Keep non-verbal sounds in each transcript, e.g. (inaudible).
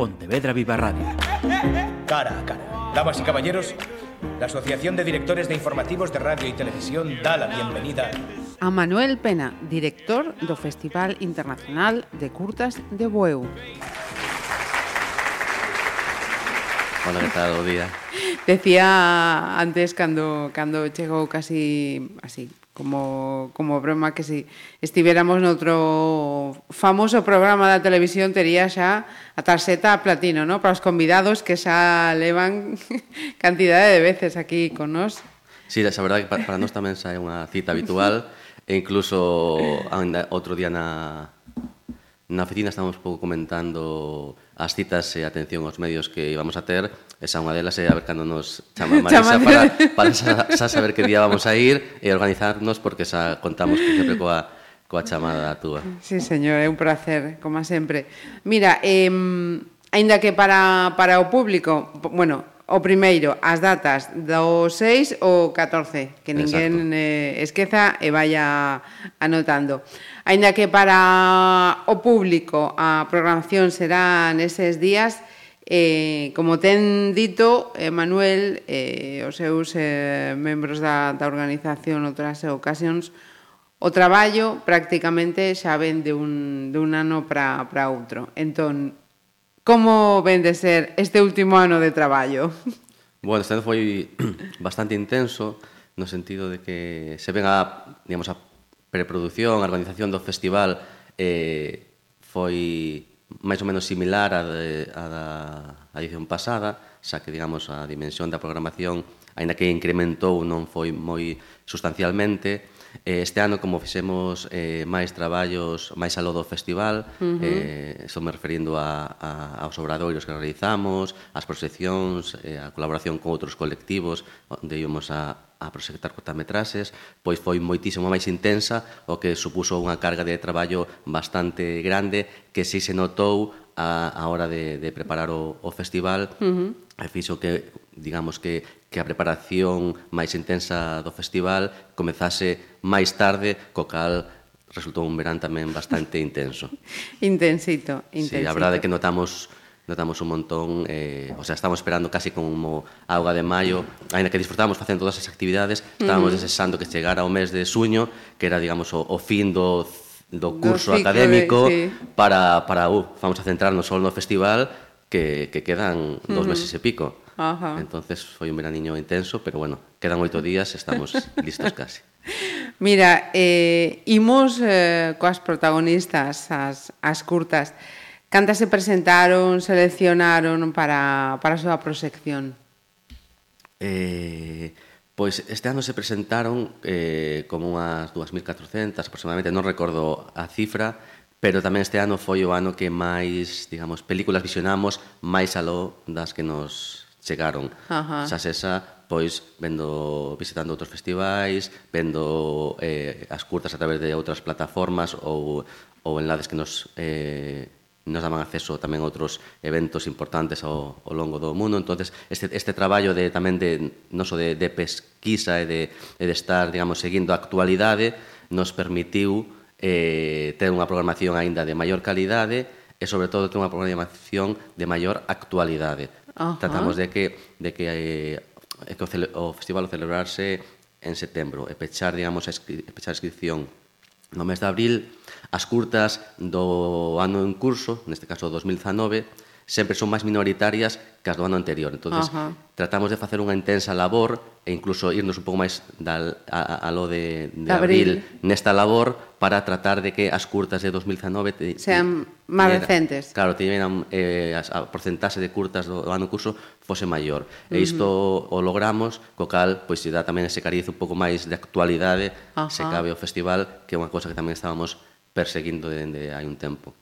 Pontevedra Viva Radio. Cara a cara. Damas y caballeros, la Asociación de Directores de Informativos de Radio y Televisión da la bienvenida a Manuel Pena, director do Festival Internacional de Curtas de Bueu. Hola, que tal o día? Decía antes cando cando chegou casi así como, como broma que si estivéramos noutro famoso programa da televisión tería xa a tarxeta a platino, no? Para os convidados que xa levan (laughs) cantidade de veces aquí con nós. Sí, esa verdade que para, para nós tamén xa é unha cita habitual e incluso ainda outro día na, na oficina estamos pouco comentando as citas e atención aos medios que íbamos a ter, esa unha delas é a ver cando nos (laughs) chama Marisa para, para xa, xa saber que día vamos a ir e organizarnos porque xa contamos que sempre coa, coa chamada túa. Sí, señor, é un placer, como sempre. Mira, eh, aínda que para, para o público, bueno, o primeiro, as datas do 6 ou 14, que ninguén eh, esqueza e vaya anotando. Ainda que para o público a programación será neses días, eh, como ten dito eh, Manuel, eh, os seus eh, membros da, da organización outras ocasións, o traballo prácticamente xa ven de un, de un ano para outro. Entón, como ven de ser este último ano de traballo? Bueno, este ano foi (clears throat) bastante intenso no sentido de que se ven a, digamos, a preprodución, a organización do festival eh, foi máis ou menos similar a, de, a da edición pasada, xa que, digamos, a dimensión da programación, aínda que incrementou, non foi moi sustancialmente. Eh, este ano, como fixemos eh, máis traballos máis alo do festival, uh -huh. eh, estou me referindo a, a, aos obradoiros que realizamos, as proxeccións, eh, a colaboración con outros colectivos, onde íbamos a, a proxectar cortametraxes, pois foi moitísimo máis intensa, o que supuso unha carga de traballo bastante grande que si se notou a, a hora de, de preparar o, o festival uh -huh. e fixo que, digamos que, que a preparación máis intensa do festival comezase máis tarde, co cal resultou un verán tamén bastante intenso. intensito, (laughs) intensito. Sí, a verdade é que notamos notamos un montón, eh, o sea, estamos esperando casi como a auga de maio, aínda que disfrutamos facendo todas as actividades, estábamos uh -huh. desexando que chegara o mes de suño, que era, digamos, o, o fin do do curso do ciclo, académico de, sí. para, para uh, vamos a centrarnos só no festival que, que quedan dos uh -huh. meses e pico. Ajá. Entonces foi un veraniño intenso, pero bueno, quedan oito días, estamos (laughs) listos casi. Mira, eh, imos eh, coas protagonistas, as, as curtas. Cantas se presentaron, seleccionaron para, para a súa proxección? Eh, pois este ano se presentaron eh, como unhas 2.400 aproximadamente, non recordo a cifra, pero tamén este ano foi o ano que máis, digamos, películas visionamos máis aló das que nos chegaron. Ajá. Xa esa pois vendo visitando outros festivais, vendo eh, as curtas a través de outras plataformas ou, ou enlades que nos eh, nos daban acceso tamén a outros eventos importantes ao, ao longo do mundo. entonces este, este traballo de, tamén de, non de, de pesquisa e de, e de estar, digamos, seguindo a actualidade, nos permitiu eh, ter unha programación aínda de maior calidade e, sobre todo, ter unha programación de maior actualidade. Ajá. Tratamos de que, de que, eh, que o, cele, o festival o celebrarse en setembro e pechar, digamos, a, inscri pechar a inscripción no mes de abril As curtas do ano en curso, neste caso 2019, sempre son máis minoritarias que as do ano anterior. Entonces, -huh. tratamos de facer unha intensa labor e incluso irnos un pouco máis dal, a, a lo de, de abril. abril nesta labor para tratar de que as curtas de 2019 te, sean máis recentes. Claro, tiveran eh, a, a porcentaxe de curtas do, do ano curso fose maior. E isto o logramos, co cal pois se dá tamén ese cariz un pouco máis de actualidade, Ajá. se cabe o festival, que é unha cosa que tamén estábamos perseguindo dende hai un tempo.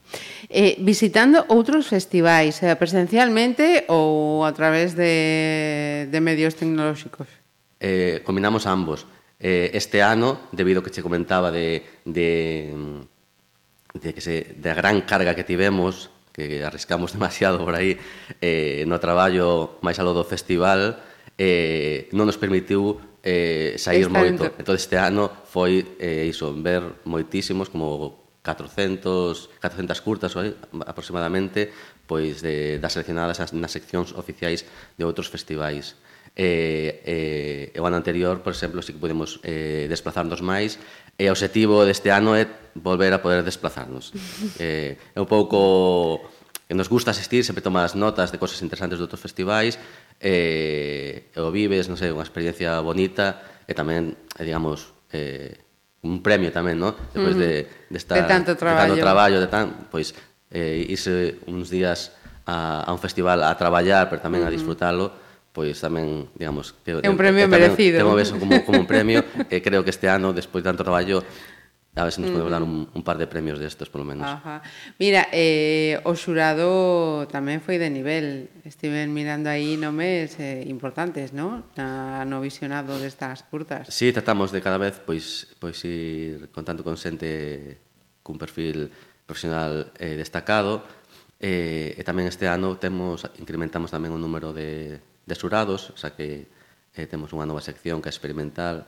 Eh, visitando outros festivais, eh, presencialmente ou a través de, de medios tecnolóxicos? Eh, combinamos ambos. Eh, este ano, debido que che comentaba de, de, mm, de que se, da gran carga que tivemos, que arriscamos (laughs) demasiado por aí, eh, no traballo máis alo do festival, eh, non nos permitiu eh, sair Está moito. Entón este ano foi eh, iso, ver moitísimos como 400, 400 curtas ou, aproximadamente pois de, das seleccionadas nas seccións oficiais de outros festivais. Eh, eh, e o ano anterior, por exemplo, si que podemos eh, desplazarnos máis e o objetivo deste ano é volver a poder desplazarnos. (laughs) eh, é un pouco que nos gusta asistir, sempre tomas notas de cosas interesantes de outros festivais, eh, e o vives, non sei, unha experiencia bonita e tamén, eh, digamos, eh, un premio tamén, non? Depois uh -huh. de, de estar... De tanto traballo. De tanto traballo, de tan, pois, eh, irse uns días a, a un festival a traballar, pero tamén uh -huh. a disfrutalo, pois tamén, digamos... Que, é un premio merecido. Te eso como, como un premio, e creo que este ano, despois de tanto traballo, a ver se nos podemos dar un, un par de premios destes, polo menos. Ajá. Mira, eh, o xurado tamén foi de nivel. Estiven mirando aí nomes eh, importantes, ¿no? Na, no visionado destas curtas. Sí, tratamos de cada vez pois, pois ir contando con xente cun perfil profesional eh, destacado. Eh, e tamén este ano temos incrementamos tamén o número de, de xurados, xa que eh, temos unha nova sección que é experimental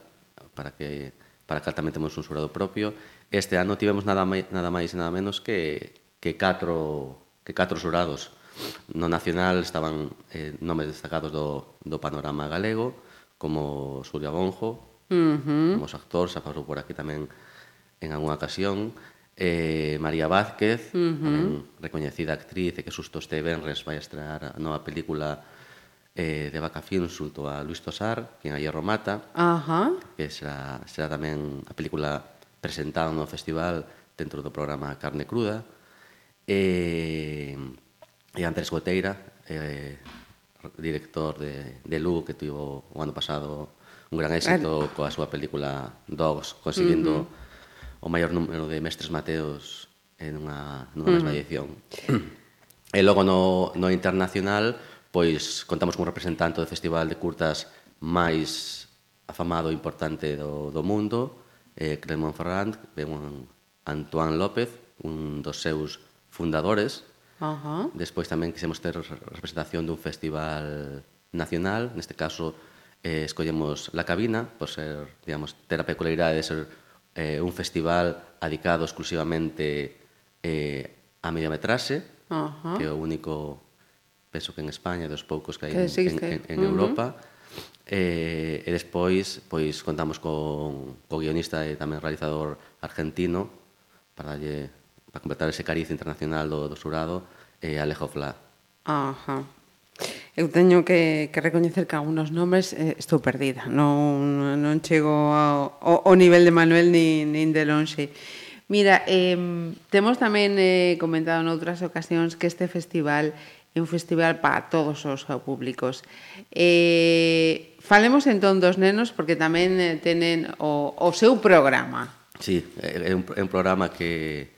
para que para cal tamén temos un xurado propio. Este ano tivemos nada, máis, nada máis e nada menos que, que catro, que catro xurados. No nacional estaban eh, nomes destacados do, do panorama galego, como Xulia Bonjo, uh -huh. como actor, xa pasou por aquí tamén en algunha ocasión, eh, María Vázquez, uh -huh. recoñecida actriz e que susto este Benres vai estrear a nova película eh, de vacacións junto a Luis Tosar, quien en Hierro Mata, Ajá. que será, será tamén a película presentada no festival dentro do programa Carne Cruda, e, e Andrés Goteira, eh, director de, de Lu, que tuvo o ano pasado un gran éxito El... coa súa película Dogs, conseguindo uh -huh. o maior número de mestres mateos en unha, nunha uh -huh. mesma edición. e logo no, no internacional, pois contamos cun representante do Festival de Curtas máis afamado e importante do, do mundo, eh, Clermont Ferrand, un Antoine López, un dos seus fundadores. Uh -huh. Despois tamén quisemos ter representación dun festival nacional, neste caso eh, escollemos La Cabina, por ser, digamos, ter a peculiaridade de ser eh, un festival adicado exclusivamente eh, a mediametraxe, uh -huh. que é o único penso que en España, dos poucos que hai en, en, en Europa. Uh -huh. E, e despois pois contamos con co guionista e tamén realizador argentino para lle, para completar ese cariz internacional do, do surado e Alejo Fla. Ajá. Eu teño que, que recoñecer que algunos nomes eh, estou perdida. Non, non chego ao, ao, nivel de Manuel nin, nin de lonxe. Mira, eh, temos tamén eh, comentado noutras ocasións que este festival É un festival para todos os públicos. Eh, falemos entón dos nenos porque tamén eh, tenen o, o seu programa. Sí, é un, é un programa que,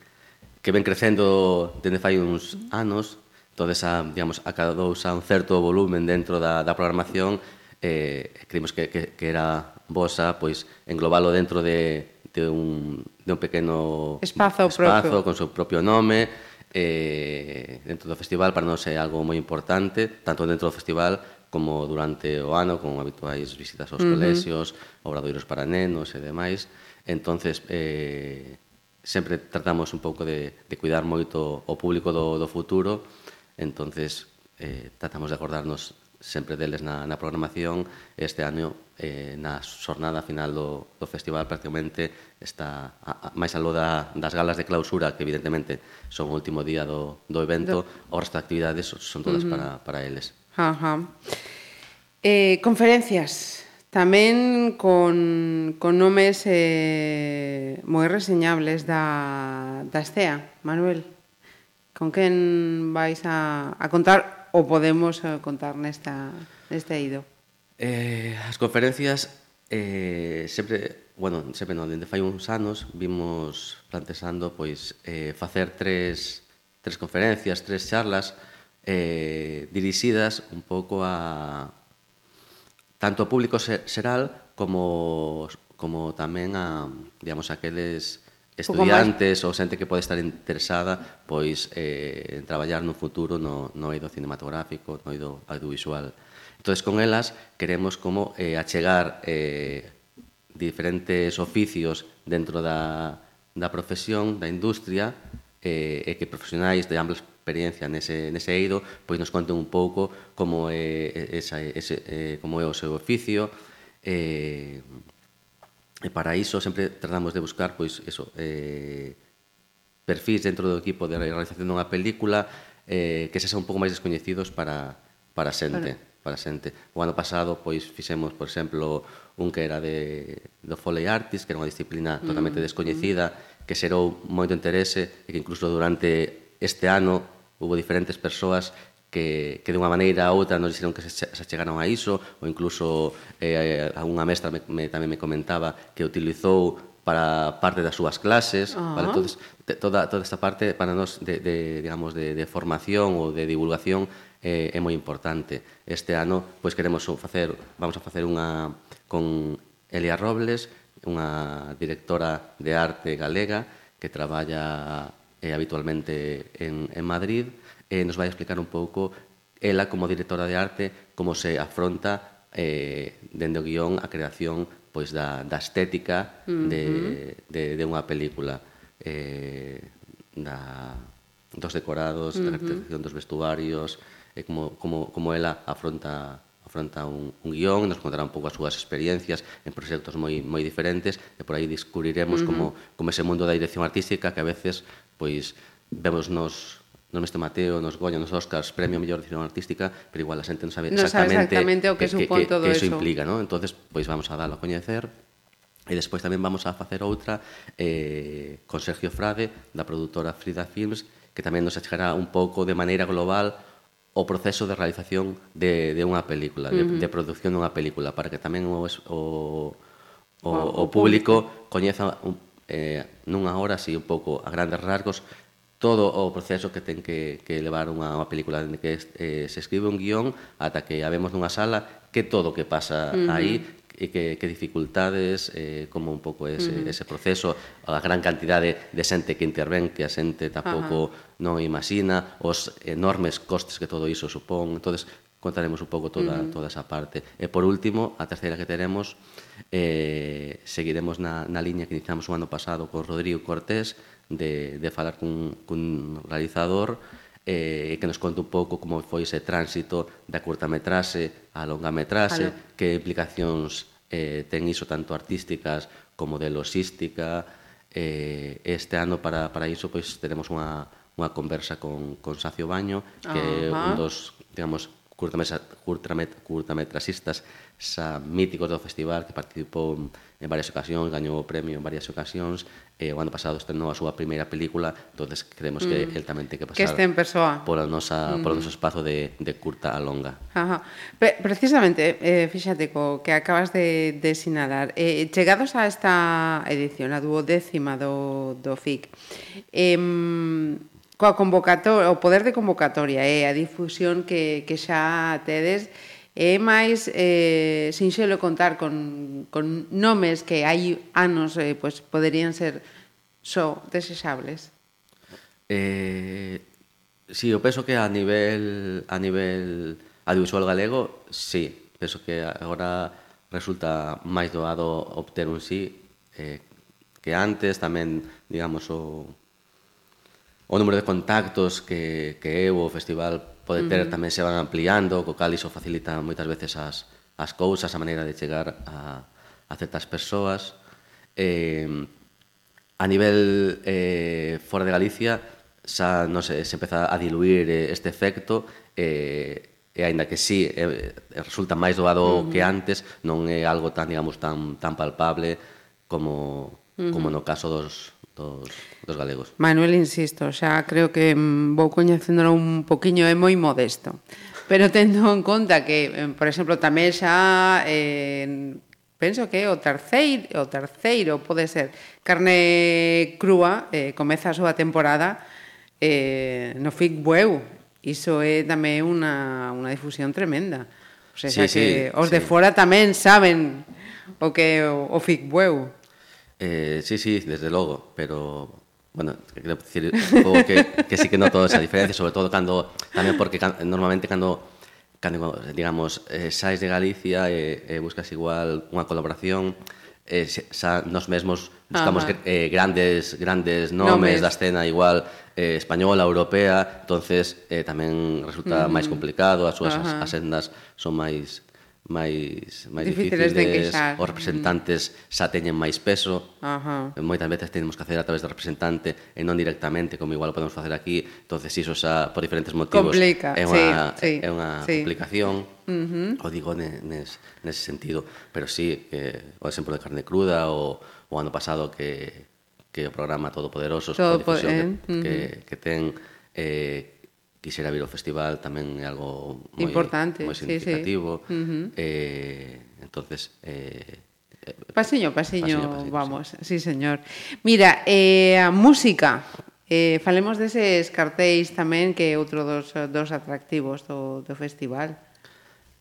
que ven crecendo dende fai uns anos, entonces a, digamos, acadouse a un certo volumen dentro da, da programación eh, creímos que, que, que era bosa pois englobalo dentro de, de, un, de un pequeno espazo, espazo propio. con seu propio nome eh, dentro do festival para nós é algo moi importante, tanto dentro do festival como durante o ano, con habituais visitas aos uh -huh. colexios, obradoiros para nenos e demais. Entonces, eh, sempre tratamos un pouco de, de cuidar moito o público do, do futuro, entonces eh, tratamos de acordarnos sempre deles na, na programación, este ano eh, na xornada final do, do festival prácticamente está a, a, máis aló da, das galas de clausura que evidentemente son o último día do, do evento, do... o resto de actividades son todas uh -huh. para, para eles. Ajá. Eh, conferencias tamén con, con nomes eh, moi reseñables da, da STEA, Manuel. Con quen vais a, a contar o podemos eh, contar nesta, neste eido? Eh, as conferencias eh, sempre, bueno, sempre non, dende fai uns anos vimos plantexando pois eh, facer tres, tres conferencias, tres charlas eh, dirixidas un pouco a tanto ao público xeral como como tamén a, digamos, aqueles estudiantes ou xente que pode estar interesada pois eh, en traballar no futuro no, no eido cinematográfico, no eido audiovisual. Entón, con elas queremos como eh, achegar eh, diferentes oficios dentro da, da profesión, da industria, eh, e que profesionais de ampla experiencia nese, nese eido pois nos conten un pouco como é, esa, ese, eh, como é o seu oficio, eh, E para iso sempre tratamos de buscar pois eso, eh, perfis dentro do equipo de realización dunha película eh, que sexan un pouco máis descoñecidos para, para xente. Para para xente. O ano pasado pois fixemos, por exemplo, un que era de do Foley Artist, que era unha disciplina mm, totalmente mm. descoñecida, que xerou moito interese e que incluso durante este ano hubo diferentes persoas que, que de unha maneira ou outra nos dixeron que se, se chegaron a iso, ou incluso eh, unha mestra me, me, tamén me comentaba que utilizou para parte das súas clases, uh -huh. vale? entonces toda toda esta parte para nós de, de digamos de, de formación ou de divulgación eh, é moi importante. Este ano pois queremos facer vamos a facer unha con Elia Robles, unha directora de arte galega que traballa eh, habitualmente en, en Madrid, eh, nos vai explicar un pouco ela como directora de arte como se afronta eh, dende o guión a creación pois da, da estética uh -huh. de, de, de unha película eh, da, dos decorados, uh -huh. da caracterización dos vestuarios, eh, como, como, como ela afronta afronta un, un guión, nos contará un pouco as súas experiencias en proxectos moi, moi diferentes e por aí descubriremos uh -huh. como, como ese mundo da dirección artística que a veces pois vemos nos nos mestre Mateo, nos Goya, nos Oscars, premio mellor dirección artística, pero igual a xente non sabe non exactamente, sabe exactamente o que, que supón que, todo que eso. implica, ¿no? entonces pois vamos a darlo a coñecer, E despois tamén vamos a facer outra eh, con Sergio Frade, da produtora Frida Films, que tamén nos achegará un pouco de maneira global o proceso de realización de, de unha película, uh -huh. de, de producción dunha película, para que tamén o, o, o, o público coñeza un, eh, nunha hora así un pouco a grandes rasgos todo o proceso que ten que, que levar unha, unha película dende que eh, se escribe un guión ata que a vemos nunha sala que todo o que pasa uh -huh. aí e que, que dificultades eh, como un pouco ese, uh -huh. ese proceso a gran cantidade de, xente que interven que a xente tampouco uh -huh. non imagina os enormes costes que todo iso supón entonces contaremos un pouco toda, uh -huh. toda esa parte e por último, a terceira que teremos eh, seguiremos na, na liña que iniciamos o ano pasado con Rodrigo Cortés de, de falar cun, cun realizador eh, que nos conte un pouco como foi ese tránsito da curtametrase á longametrase, vale. que implicacións eh, ten iso tanto artísticas como de logística. Eh, este ano para, para iso pois, tenemos unha, unha conversa con, con Sacio Baño, que é uh -huh. un dos, digamos, curtametrasistas xa míticos do festival que participou en varias ocasións, gañou o premio en varias ocasións, e o ano pasado estrenou a súa primeira película, entonces creemos mm. que el tamén ten que pasar que este en persoa. Pola nosa, mm. polo noso espazo de, de curta a longa. Ajá. Pre precisamente, eh, fíxate co que acabas de, de sinalar, eh, chegados a esta edición, a duodécima do, do FIC, eh, coa convocatoria, o poder de convocatoria e eh, a difusión que, que xa tedes, É máis eh, sinxelo contar con, con nomes que hai anos eh, pues, poderían ser só desexables. Eh, sí, eu penso que a nivel a nivel audiovisual galego, sí, penso que agora resulta máis doado obter un sí eh, que antes tamén, digamos, o, o número de contactos que, que eu o festival Pode ter uh -huh. tamén se van ampliando, co cal iso facilita moitas veces as, as cousas, a maneira de chegar a, a certas persoas. Eh, a nivel eh, fora de Galicia, xa non sei, se empeza a diluir eh, este efecto eh, e aínda que sí, eh, eh resulta máis doado uh -huh. que antes, non é algo tan, digamos, tan, tan palpable como, uh -huh. como no caso dos, dos, dos galegos. Manuel, insisto, xa creo que mm, vou coñecéndolo un poquinho, é moi modesto. Pero tendo en conta que, eh, por exemplo, tamén xa eh, penso que o terceiro, o terceiro pode ser carne crúa, eh, comeza a súa temporada eh, no FIC Bueu. Iso é tamén unha, unha difusión tremenda. O sea, sí, que sí, os sí. de fora tamén saben o que é o, o FIC Bueu. Eh, sí, sí, desde logo, pero bueno, quero dicir o que, que sí que noto esa diferencia, sobre todo cando tamén porque can, normalmente cando cando digamos eh, sais de Galicia e eh, eh, buscas igual unha colaboración eh, xa nos mesmos buscamos ah, Ajá. eh, grandes grandes nomes, nomes. da escena igual eh, española, europea, entonces eh, tamén resulta mm. máis complicado, as súas asendas as sendas son máis máis máis difíciles, difíciles de queixar. Os representantes xa teñen máis peso. Ajá. Moitas veces temos que hacer a través do representante e non directamente, como igual podemos facer aquí. Entonces iso xa por diferentes motivos Complica. é unha sí, sí, é unha sí. complicación. Uh -huh. O digo nes, nese sentido, pero sí que o exemplo de carne cruda o o ano pasado que que o programa Todopoderosos Todo Poderosos difusión po eh? que, uh -huh. que, que ten eh, quixera vir ao festival tamén é algo moi, Importante, moi significativo. Sí, sí. Uh -huh. eh, entonces, eh, eh Paseño, paseño, paseño, vamos, sí. sí señor. Mira, eh, a música, eh, falemos deses cartéis tamén que é outro dos, dos atractivos do, do festival.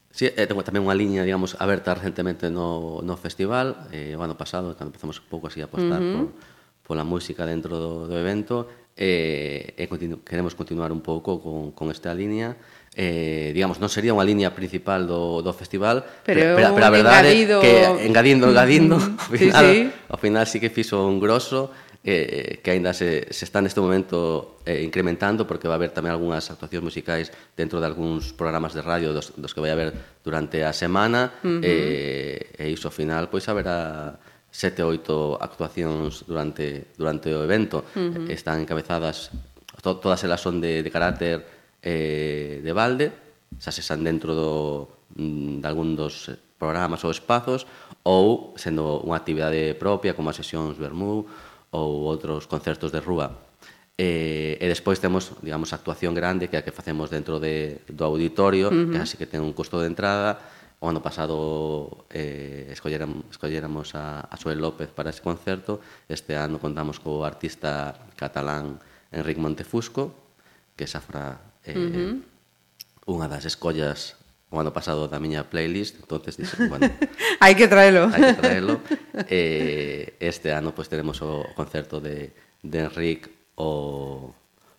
Sí, eh, tengo tamén unha liña, digamos, aberta recentemente no, no festival, eh, o ano pasado, cando empezamos un pouco así a apostar uh -huh. por, pola música dentro do, do evento, eh, e continu, queremos continuar un pouco con, con esta línea eh, digamos, non sería unha liña principal do, do festival, pero, pero, pero a verdade engadido... que engadindo, engadindo, mm, ao, final, sí, sí. ao final sí que fixo un grosso eh, que aínda se, se está neste momento eh, incrementando porque vai haber tamén algunhas actuacións musicais dentro de algúns programas de radio dos, dos que vai haber durante a semana uh -huh. eh, e iso ao final pois haberá sete oito actuacións durante, durante o evento. Uh -huh. Están encabezadas, to, todas elas son de, de carácter eh, de balde, xa se están dentro do, mm, de algún dos programas ou espazos, ou sendo unha actividade propia, como as sesións Bermú ou outros concertos de rúa. E, e despois temos, digamos, a actuación grande que é a que facemos dentro de, do auditorio, uh -huh. que así que ten un custo de entrada, o ano pasado eh, escolleram, escolleramos a, a Suel López para ese concerto, este ano contamos co artista catalán Enric Montefusco, que xa fra eh, uh -huh. unha das escollas o ano pasado da miña playlist, entonces dixen, bueno, (laughs) hai que traelo. Hai que traelo. (laughs) Eh, este ano pues teremos o concerto de de Enric o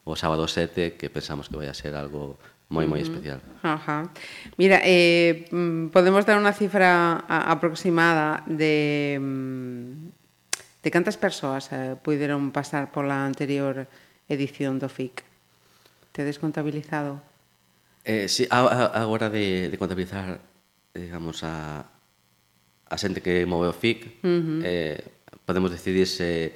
o sábado 7 que pensamos que vai a ser algo moi moi especial. Ajá. Mira, eh, mm, podemos dar unha cifra aproximada de mm, de cantas persoas eh, puideron pasar pola anterior edición do FIC? Tedes contabilizado? Eh, sí, a, a, agora de, de contabilizar digamos a a xente que move o FIC uh -huh. eh, podemos decidir se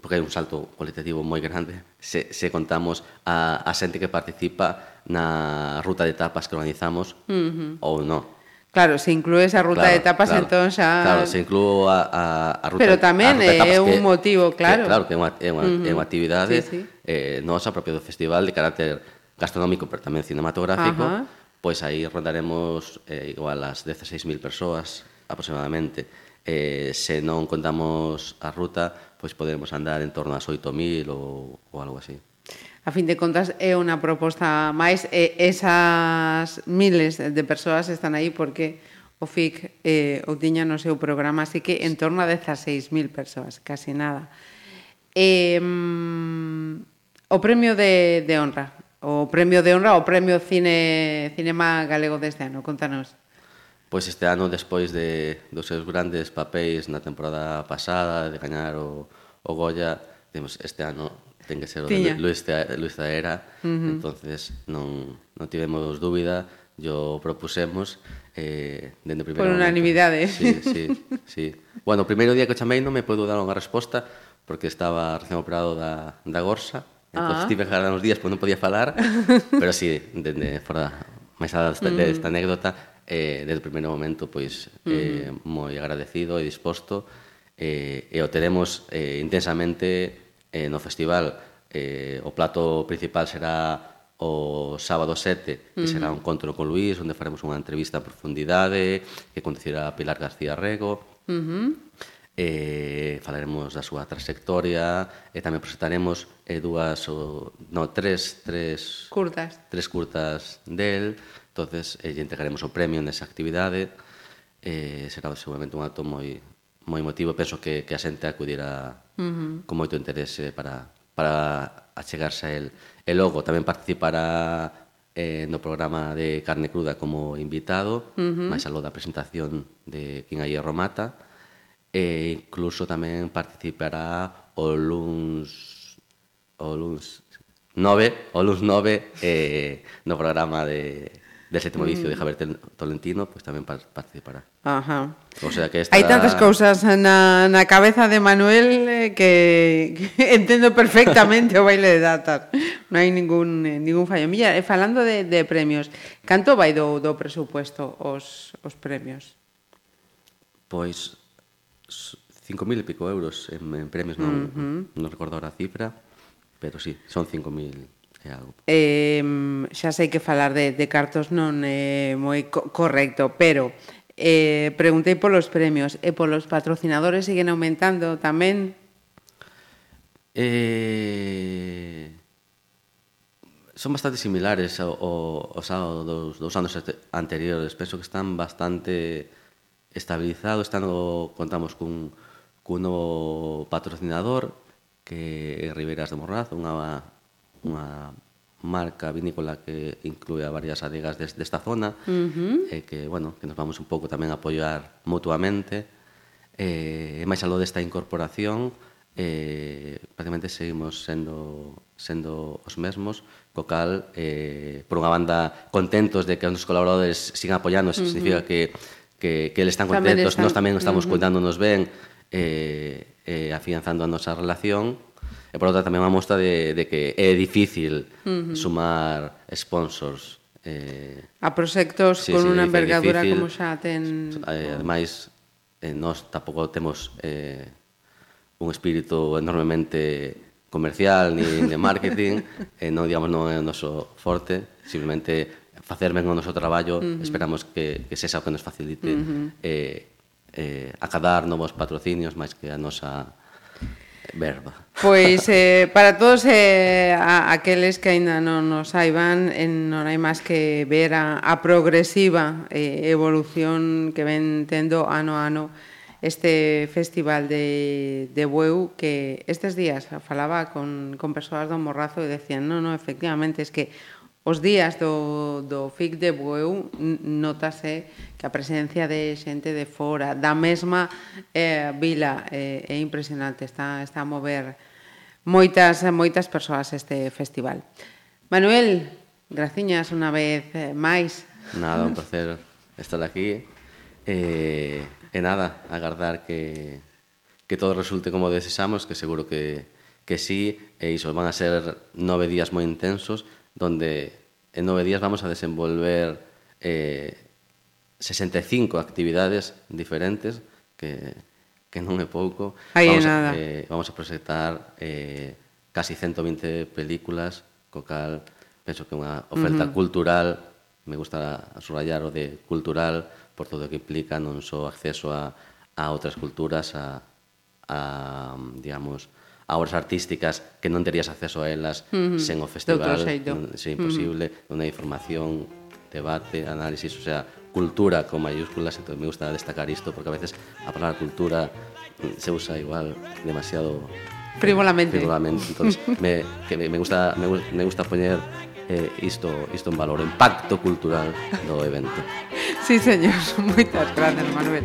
porque hai un salto cualitativo moi grande se, se contamos a, a xente que participa na ruta de etapas que organizamos uh -huh. ou non. Claro, se inclúe esa ruta claro, de etapas, claro, entón xa... Claro, se inclúe a, a, a ruta Pero tamén ruta é un que, motivo, claro. Que, claro, que é unha, é unha, uh -huh. é unha actividade sí, sí. eh, nosa propia do festival de carácter gastronómico, pero tamén cinematográfico, Ajá. pois aí rondaremos eh, igual as 16.000 persoas aproximadamente. Eh, se non contamos a ruta, pois podemos andar en torno ás 8.000 ou, ou algo así. A fin de contas é unha proposta máis e esas miles de persoas están aí porque o FIC eh, o tiña no seu programa, así que en torno a 16.000 persoas, casi nada. Eh, o premio de, de honra, o premio de honra, o premio cine Cinema Galego deste ano, contanos. Pois este ano, despois de, dos seus grandes papéis na temporada pasada, de gañar o, o Goya, temos este ano ten que ser o Tiña. de Luis, Luis Zaera, uh -huh. entonces non, non tivemos dúbida, yo propusemos eh, dende primeiro Por unanimidade. Sí, sí, sí. Bueno, o primeiro día que o chamei non me podo dar unha resposta porque estaba recén operado da, da gorsa, entón ah. tive que agarrar uns días pois non podía falar, (laughs) pero sí, dende fora máis a desta, uh -huh. anécdota, eh, desde o primeiro momento pois eh, moi agradecido e disposto. Eh, e o teremos eh, intensamente eh, no festival. Eh, o plato principal será o sábado 7 que será un encontro con Luís onde faremos unha entrevista a profundidade que conducirá Pilar García Rego. Uh -huh. eh, falaremos da súa trayectoria e tamén presentaremos eh, dúas ou, no, tres, tres curtas. tres curtas del entonces eh, entregaremos o premio nesa actividade eh, será seguramente un acto moi moi emotivo, penso que, que a xente acudirá uh -huh. con moito interese para, para achegarse a el. E logo tamén participará eh, no programa de carne cruda como invitado, uh -huh. máis aló da presentación de Quien aí Romata, e incluso tamén participará o luns o luns 9, o luns 9 eh, no programa de del sétimo mm. de Javier Tolentino, pois pues, tamén participará. Ajá. O sea que esta... Hai tantas cousas na, na cabeza de Manuel eh, que, que (laughs) entendo perfectamente o baile de datas. Non hai ningún, eh, ningún fallo. Mira, e falando de, de premios, canto vai do, do presupuesto os, os premios? Pois 5.000 e pico euros en, en premios, non, uh -huh. non recordo a cifra, pero sí, son 5.000 Santiago. Eh, xa sei que falar de, de cartos non é moi co correcto, pero eh, preguntei polos premios e polos patrocinadores siguen aumentando tamén? Eh, son bastante similares ao, ao, ao, dos, dos anos anteriores. Penso que están bastante estabilizados. Estando, contamos cun, cun novo patrocinador que é Ribeiras de Morraz, unha unha marca vinícola que inclúe a varias adegas des, desta zona uh -huh. e que, bueno, que nos vamos un pouco tamén a apoiar mutuamente e, e máis aló desta incorporación eh, prácticamente seguimos sendo, sendo os mesmos co cal, eh, por unha banda contentos de que os colaboradores sigan apoiando, uh -huh. significa que, que, que eles están contentos, tamén están... nós tamén estamos uh -huh. cuidándonos ben eh, eh, afianzando a nosa relación E por outra tamén unha mostra de, de que é difícil uh -huh. sumar sponsors eh, a proxectos sí, con sí, unha envergadura difícil, como xa ten... Eh, ademais, eh, nós tampouco temos eh, un espírito enormemente comercial ni de marketing, (laughs) eh, non, digamos, non é o noso forte, simplemente facer ben o noso traballo, uh -huh. esperamos que, que sexa o que nos facilite uh -huh. eh, eh, acadar novos patrocinios máis que a nosa Verba. Pois eh, para todos eh, a, aqueles que aínda non nos saiban, en, non hai máis que ver a, a progresiva eh, evolución que ven tendo ano a ano este festival de, de Bueu que estes días falaba con, con persoas do Morrazo e decían, non, non, efectivamente, es que Os días do, do FIC de Bueu notase que a presencia de xente de fora, da mesma eh, vila, eh, é impresionante, está, está a mover moitas, moitas persoas este festival. Manuel, graciñas unha vez eh, máis. Nada, un placer estar aquí. Eh, e nada, agardar que, que todo resulte como desexamos, que seguro que, que sí, e iso, van a ser nove días moi intensos, donde en nove días vamos a desenvolver eh, 65 actividades diferentes que, que non é pouco. Aí vamos, nada. A, eh, vamos a proxectar eh, casi 120 películas, co cal penso que unha oferta uh -huh. cultural, me gusta subrayar o de cultural, por todo o que implica non só acceso a, a outras culturas, a, a digamos, a obras artísticas que non terías acceso a elas uh -huh. sen o festival, é mm, imposible, uh -huh. unha información, debate, análisis, o sea, cultura con mayúsculas, entonces me gusta destacar isto porque a veces a palabra cultura mm, se usa igual demasiado eh, frivolamente. frivolamente. Entonces, (laughs) me, que me, gusta me, me gusta poñer eh, isto, isto en valor, o impacto cultural do evento. sí, señor. (laughs) Moitas gracias, Manuel.